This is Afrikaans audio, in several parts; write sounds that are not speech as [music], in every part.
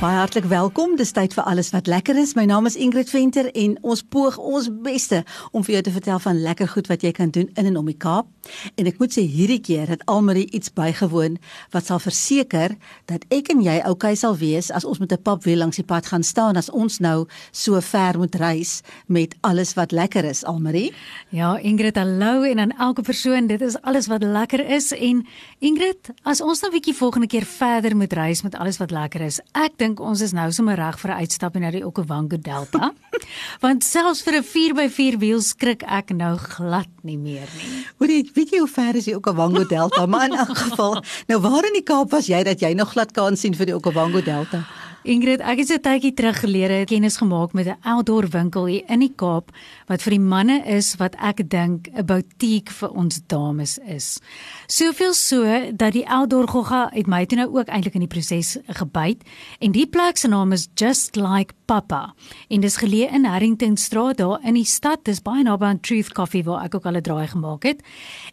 Baie hartlik welkom. Dis tyd vir alles wat lekker is. My naam is Ingrid Venter en ons poog ons beste om vir jou te vertel van lekker goed wat jy kan doen in en om die Kaap. En ek moet sê hierdie keer het Almarie iets bygewoon wat sal verseker dat ek en jy oukei sal wees as ons met 'n papwiel langs die pad gaan staan as ons nou so ver moet reis met alles wat lekker is, Almarie. Ja, Ingrid, hallo en aan elke persoon. Dit is alles wat lekker is en Ingrid, as ons nou 'n bietjie volgende keer verder moet reis met alles wat lekker is. Ek dink dink ons is nou sommer reg vir 'n uitstap na die Okavango Delta. [laughs] Want selfs vir 'n 4x4 wiel skrik ek nou glad nie meer nie. Hoorie, weet jy hoe ver is die Okavango Delta? Maar in elk [laughs] geval, nou waar in die Kaap was jy dat jy nog glad kan sien vir die Okavango Delta? Ingrid, ek het 'n tydjie terug gelede kennis gemaak met 'n outdoor winkel hier in die Kaap wat vir die manne is wat ek dink 'n boutiek vir ons dames is. Soveel so dat die outdoor gogga het my toe nou ook eintlik in die proses gebyt en die plek se naam is Just Like Papa en dis geleë in Harrington Straat daar in die stad. Dis baie naby aan Truth Coffee waar ek ook al 'n draai gemaak het.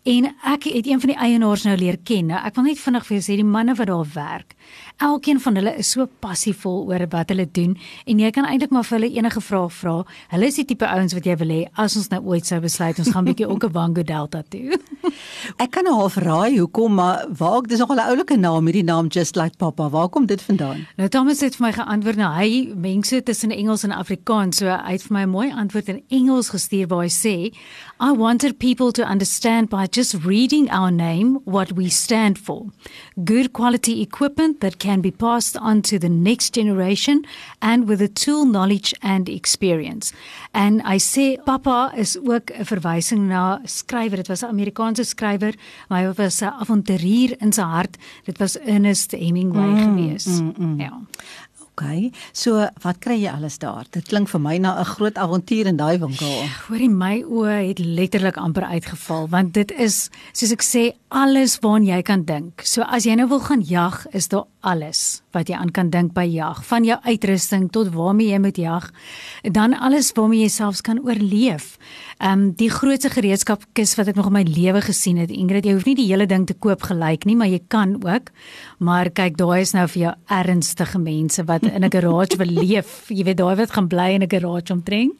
En ek het een van die eienaars nou leer ken. Nou, ek wil net vinnig vir jou sê die manne wat daar werk Elkeen van hulle is so passievol oor wat hulle doen en jy kan eintlik maar vir hulle enige vraag vra. Hulle is die tipe ouens wat jy wil hê as ons nou ooit sou besluit ons gaan bietjie Okavango Delta toe. [laughs] ek kan nou half raai hoekom maar waar dis nog 'n oulike naam hierdie naam just like papa. Waar kom dit vandaan? Nou Thomas het vir my geantwoord nou hy mense tussen Engels en Afrikaans so hy het vir my 'n mooi antwoord in Engels gestuur waar hy sê I wanted people to understand by just reading our name what we stand for. Good quality equipment that can be passed on to the next generation and with the tool knowledge and experience. And I say Papa is ook 'n verwysing na skrywer. Dit was 'n Amerikaanse skrywer, maar hy was 'n avonturier in sy hart. Dit was Ernest Hemingway mm, geweest. Mm, mm. Ja. Okay. So, wat kry jy alles daar? Dit klink vir my na 'n groot avontuur in daai winkel. Hoorie, my oë het letterlik amper uitgeval want dit is soos ek sê alles waaraan jy kan dink. So as jy nou wil gaan jag, is daar alles wat jy aan kan dink by jag, van jou uitrusting tot waarmee jy moet jag, dan alles waarmee jy selfs kan oorleef. Ehm um, die grootste gereedskapkis wat ek nog in my lewe gesien het, Ingrid, jy hoef nie die hele ding te koop gelyk nie, maar jy kan ook. Maar kyk, daai is nou vir jou ernstige mense wat in 'n garage wil [laughs] leef. Jy weet daai wat gaan bly in 'n garage omtrent.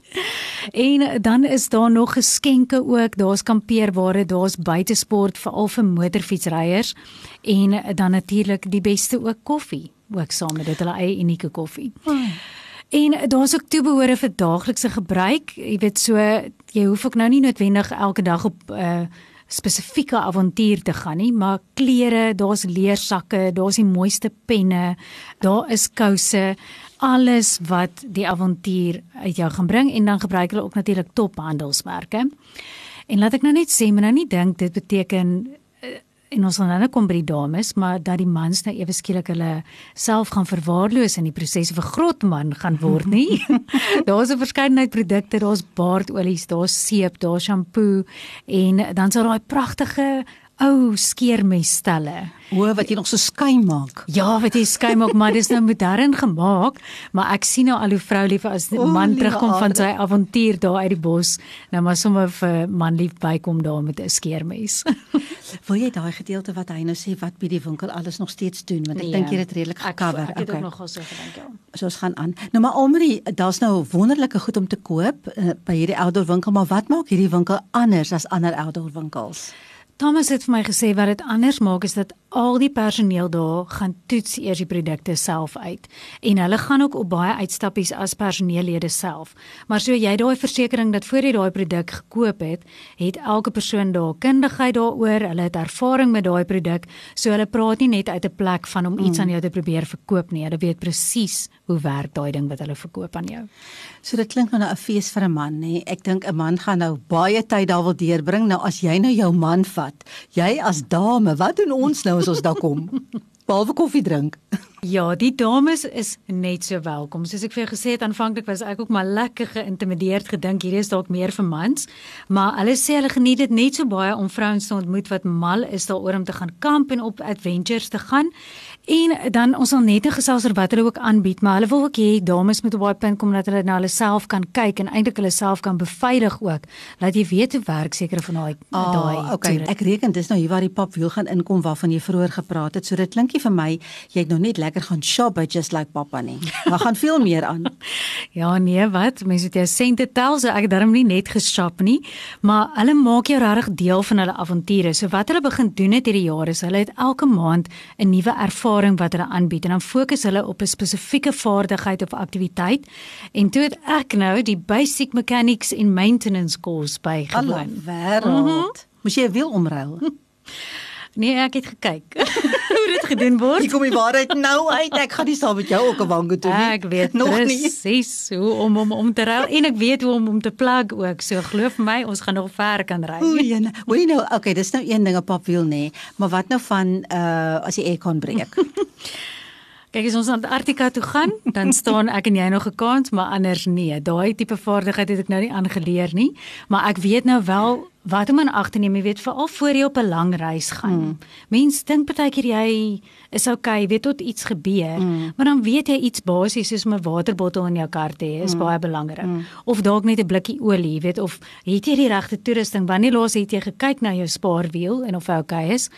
En dan is daar nog geskenke ook. Daar's kampeerware, daar's buitesport veral vir motorfietsryers en dan natuurlik die beste ook koffie, ook saam met dit hulle eie unieke koffie. Hmm. En daar's ook toebehore vir daaglikse gebruik. Jy weet so jy hoef ook nou nie noodwendig elke dag op 'n uh, eh, spesifieke avontuur te gaan nie, maar klere, daar's leersakke, daar's die mooiste penne, daar is kouse, alles wat die avontuur uit jou gaan bring en dan gebruik hulle ook natuurlik tophandelsmerke. En laat ek nou net sê, moet nou nie dink dit beteken en ons gaan nou kom by die dames, maar dat die mans nou ewe skielik hulle self gaan verwaarloos in die proses of 'n groot man gaan word nie. [laughs] daar's 'n verskeidenheid produkte, daar's baardolies, daar's seep, daar's shampoo en dan sal daai pragtige ou skeermesstelle. O, wat jy nog so skyn maak. Ja, wat jy skyn maak, maar dis nou modern gemaak, maar ek sien nou al hoe vrou lief as 'n man terugkom van sy avontuur daar uit die bos, nou maar sommer vir man lief bykom daar met 'n skeermes. [laughs] Wil jy daai gedeelte wat hy nou sê wat by die winkel alles nog steeds doen, want ek nee, dink jy het redelik gekover. Ek, ek het okay. ook nog so gedink, ja. So ons gaan aan. Nou maar Almarie, daar's nou wonderlike goed om te koop uh, by hierdie outdoor winkel, maar wat maak hierdie winkel anders as ander outdoor winkels? Thomas het vir my gesê wat dit anders maak is dat al die personeel daar gaan toets eers die produkte self uit en hulle gaan ook op baie uitstappies as personeellede self. Maar so jy daai versekering dat voor jy daai produk gekoop het, het elke persoon daar kundigheid daaroor, hulle het ervaring met daai produk, so hulle praat nie net uit 'n plek van om iets mm. aan jou te probeer verkoop nie. Hulle weet presies hoe werk daai ding wat hulle verkoop aan jou. So dit klink nou 'n fees vir 'n man, nê? Ek dink 'n man gaan nou baie tyd daar wil deurbring. Nou as jy nou jou man vat, jy as dame, wat doen ons nou as ons daar kom? [laughs] Behalwe koffie drink. Ja, die dames is net so welkom. Soos ek vir jou gesê het aanvanklik was ek ook maar lekker geïntimideerd gedink hierdie is dalk meer vir mans, maar hulle sê hulle geniet dit net so baie om vrouens te ontmoet wat mal is daaroor om te gaan kamp en op adventures te gaan. En dan ons sal net gesels oor wat hulle ook aanbied, maar hulle wil ook hê dames moet op daai punt kom dat hulle na hulle self kan kyk en eintlik hulle self kan beveilig ook. Laat jy weet hoe werk sekere van daai oh, daai. Okay, ek reken dis nou hier waar die pap wiel gaan inkom waarvan jy vroeër gepraat het. So dit klinkie vir my jy het nog net lekker gaan shop by just like papa nie. Maar gaan veel meer aan. [laughs] ja nee, wat? Mense het jou sente tel, so ek darm nie net geshop nie, maar hulle maak jou regtig deel van hulle avonture. So wat hulle begin doen het hierdie jaar is hulle het elke maand 'n nuwe ervaring wat hulle aanbied en dan fokus hulle op 'n spesifieke vaardigheid of aktiwiteit. En toe het ek nou die basic mechanics in maintenance course bygewoon. Alle wêreld. Mm -hmm. Moes jy 'n wiel omruil? [laughs] Nee, ek het gekyk [laughs] hoe dit gedoen word. Ek kom die waarheid nou uit. Ek gaan nie saam met jou ook 'n wango toe nie. Ek weet [laughs] nog presies hoe om om om te ruil en ek weet hoe om om te plug ook. So glo my, ons gaan nog ver kan ry. O, jene. Hoor jy nou, okay, dis nou een ding op pap wiel nê, maar wat nou van uh as die aircon breek? [laughs] Kyk as ons aan Antarktika toe gaan, dan staan ek en jy nog 'n kans, maar anders nee. Daai tipe vaardigheid het ek nou nie aangeleer nie, maar ek weet nou wel wat om in ag te neem, jy weet veral voor jy op 'n lang reis gaan. Mm. Mense dink baie keer jy is okay, weet tot iets gebeur, mm. maar dan weet jy iets basies soos om 'n waterbottel in jou kar te hê is mm. baie belangrik. Mm. Of dalk net 'n blikkie olie, weet of het jy die regte toerusting? Wanneer laas het jy gekyk na jou spaarwiel en of hy okay is?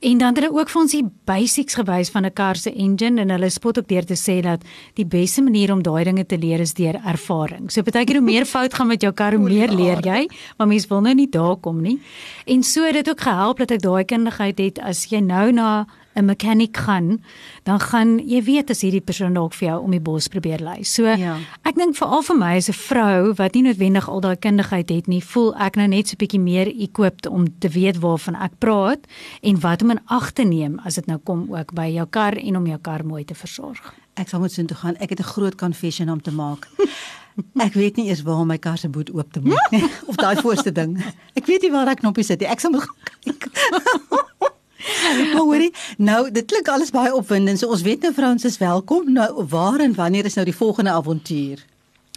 En dan het hulle ook vir ons die basics gewys van 'n kar se engine en hulle spot ook deur te sê dat die beste manier om daai dinge te leer is deur ervaring. So baie keer hoe meer [laughs] fout gaan met jou kar, hoe meer leer jy, maar mense wil nou nie daar kom nie. En so het dit ook gehelp dat ek daai kundigheid het as jy nou na 'n mechanic gaan, dan gaan jy weet as hierdie persoon dalk vir jou om die bos probeer lei. So ja. ek dink veral vir my as 'n vrou wat nie noodwendig al daai kundigheid het nie, voel ek nou net so 'n bietjie meer equipped om te weet waarvan ek praat en wat om in ag te neem as dit nou kom ook by jou kar en om jou kar mooi te versorg. Ek sal moet soontoe gaan. Ek het 'n groot confession om te maak. [laughs] Ek weet nie eers waar om my kar se boot oop te maak nie [laughs] of daai voorste ding. Ek weet nie waar daai knoppie sit nie. Ek sal moet [laughs] kyk. Hoorie, nou dit klink alles baie opwindend. So ons weet nou vrouens is welkom. Nou waar en wanneer is nou die volgende avontuur?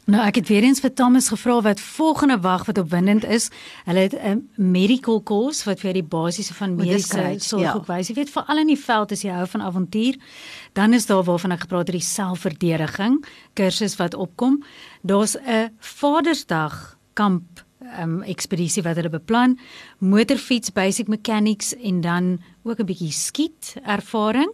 Nou ek het weer eens vir Thomas gevra wat volgende wag wat opwindend is. Hulle het 'n medical course wat vir die basiese van mediese sorg ja. ook wys. Jy weet veral in die veld as jy hou van avontuur, dan is daar waarvan ek gepraat het die selfverdediging kursus wat opkom. Daar's 'n Vadersdag kamp um, ekspedisie wat hulle beplan, motorfiets basic mechanics en dan ook 'n bietjie skiet ervaring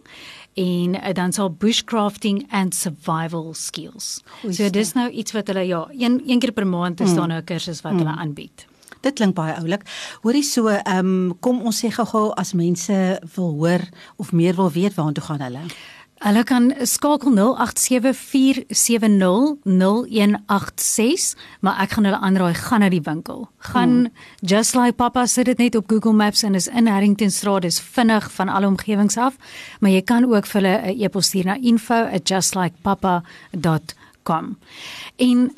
en uh, dan sal bushcrafting and survival skills. Goeie so dis nou iets wat hulle ja, een een keer per maand is mm. daar nou 'n kursus wat mm. hulle aanbied. Dit klink baie oulik. Hoorie so, ehm um, kom ons sê gou-gou as mense wil hoor of meer wil weet waartoe gaan hulle? Hulle kan skakel 0874700186, maar ek gaan hulle aanraai gaan na die winkel. Gaan hmm. just like papa sit dit net op Google Maps en is in Harrington Straat is vinnig van alle omgewings af, maar jy kan ook vir hulle 'n e-pos stuur na info@justlikepapa.com. En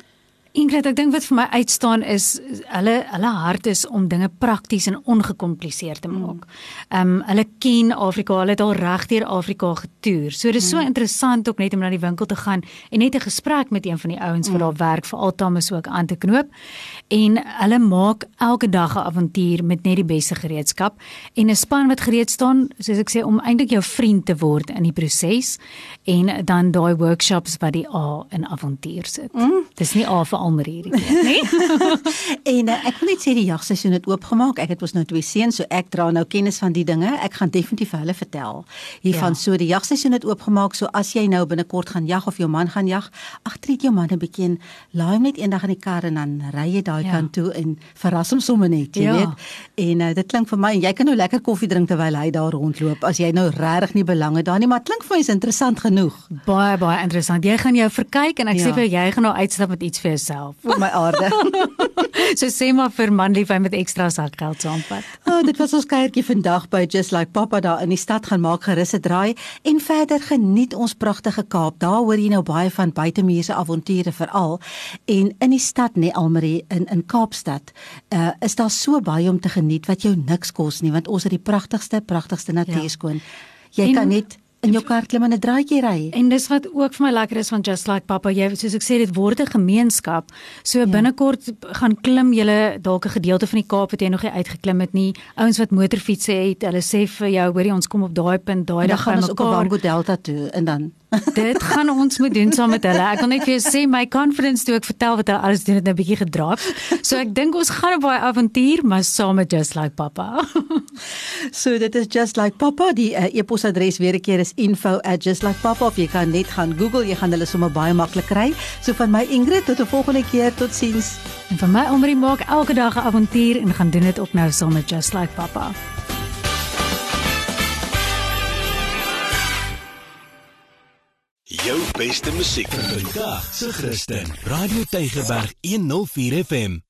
Ingrid, ek dink wat vir my uitstaan is hulle hulle hart is om dinge prakties en ongekompliseerd te maak. Ehm um, hulle ken Afrika, hulle het al regdeur Afrika getoer. So dit is so mm. interessant ook net om na die winkel te gaan en net 'n gesprek met een van die ouens wat mm. daar werk vir Altamus ook aan te knoop. En hulle maak elke dag 'n avontuur met net die beste gereedskap en 'n span wat gereed staan, soos ek sê, om eintlik jou vriend te word in die proses en dan daai workshops wat die A in avontuur sit. Mm. Dis nie A vir almal hierdie keer, nê? [laughs] en uh, ek wil net sê die jagseisoen het oopgemaak. Ek het mos nou twee seuns, so ek dra nou kennis van die dinge. Ek gaan definitief hulle vertel hiervan. Ja. So die jagseisoen het oopgemaak. So as jy nou binnekort gaan jag of jou man gaan jag, ag tree jou man 'n bietjie en laai hom net eendag in die kar en dan ry jy daai ja. kant toe en verras hom sommer net, jy ja. weet. En uh, dit klink vir my en jy kan nou lekker koffie drink terwyl hy daar rondloop. As jy nou regtig nie belang het daarin, maar klink vir my is interessant genoeg. Baie baie interessant. Jy gaan jou verkyk en ek ja. sê vir jy gaan nou uitstap met iets vir jouself jouself vir my aarde. [laughs] so sê maar vir manlief hy met ekstra sakgeld saamvat. oh, dit was ons kuiertjie vandag by Just Like Papa daar in die stad gaan maak gerusse draai en verder geniet ons pragtige Kaap. Daar hoor jy nou baie van buitemuurse avonture veral en in die stad nê Almarie in in Kaapstad uh, is daar so baie om te geniet wat jou niks kos nie want ons het die pragtigste pragtigste natuurskoon. Ja. Jy en, kan net in jou kar klim en 'n draaitjie ry. En dis wat ook vir my lekker is van Just Like Papa. Jy soos ek sê dit word 'n gemeenskap. So ja. binnekort gaan klim julle dalk 'n gedeelte van die Kaap wat jy nog nie uitgeklim het nie. Ouens wat motorfietsse het, hulle sê vir jou, hoorie ons kom op daai punt, daai dag gaan ons ook op Wango Delta toe en dan Dit gaan ons moet doen saam met hulle. Ek wil net vir jou sê my confidence toe ek vertel wat hulle alles doen het 'n bietjie gedraap. So ek dink ons gaan op baie avontuur, maar saam met Just Like Papa. [laughs] so dit is Just Like Papa. Die uh, e-posadres weer 'n keer is info@justlikePapa of jy kan net gaan Google, jy gaan hulle sommer baie maklik kry. So van my Ingrid tot 'n volgende keer, totsiens. En vir my Omri maak elke dag 'n avontuur en gaan doen dit ook nou saam met Just Like Papa. Beste musiek vir vandag se Christen. Radio Tygerberg 104 FM.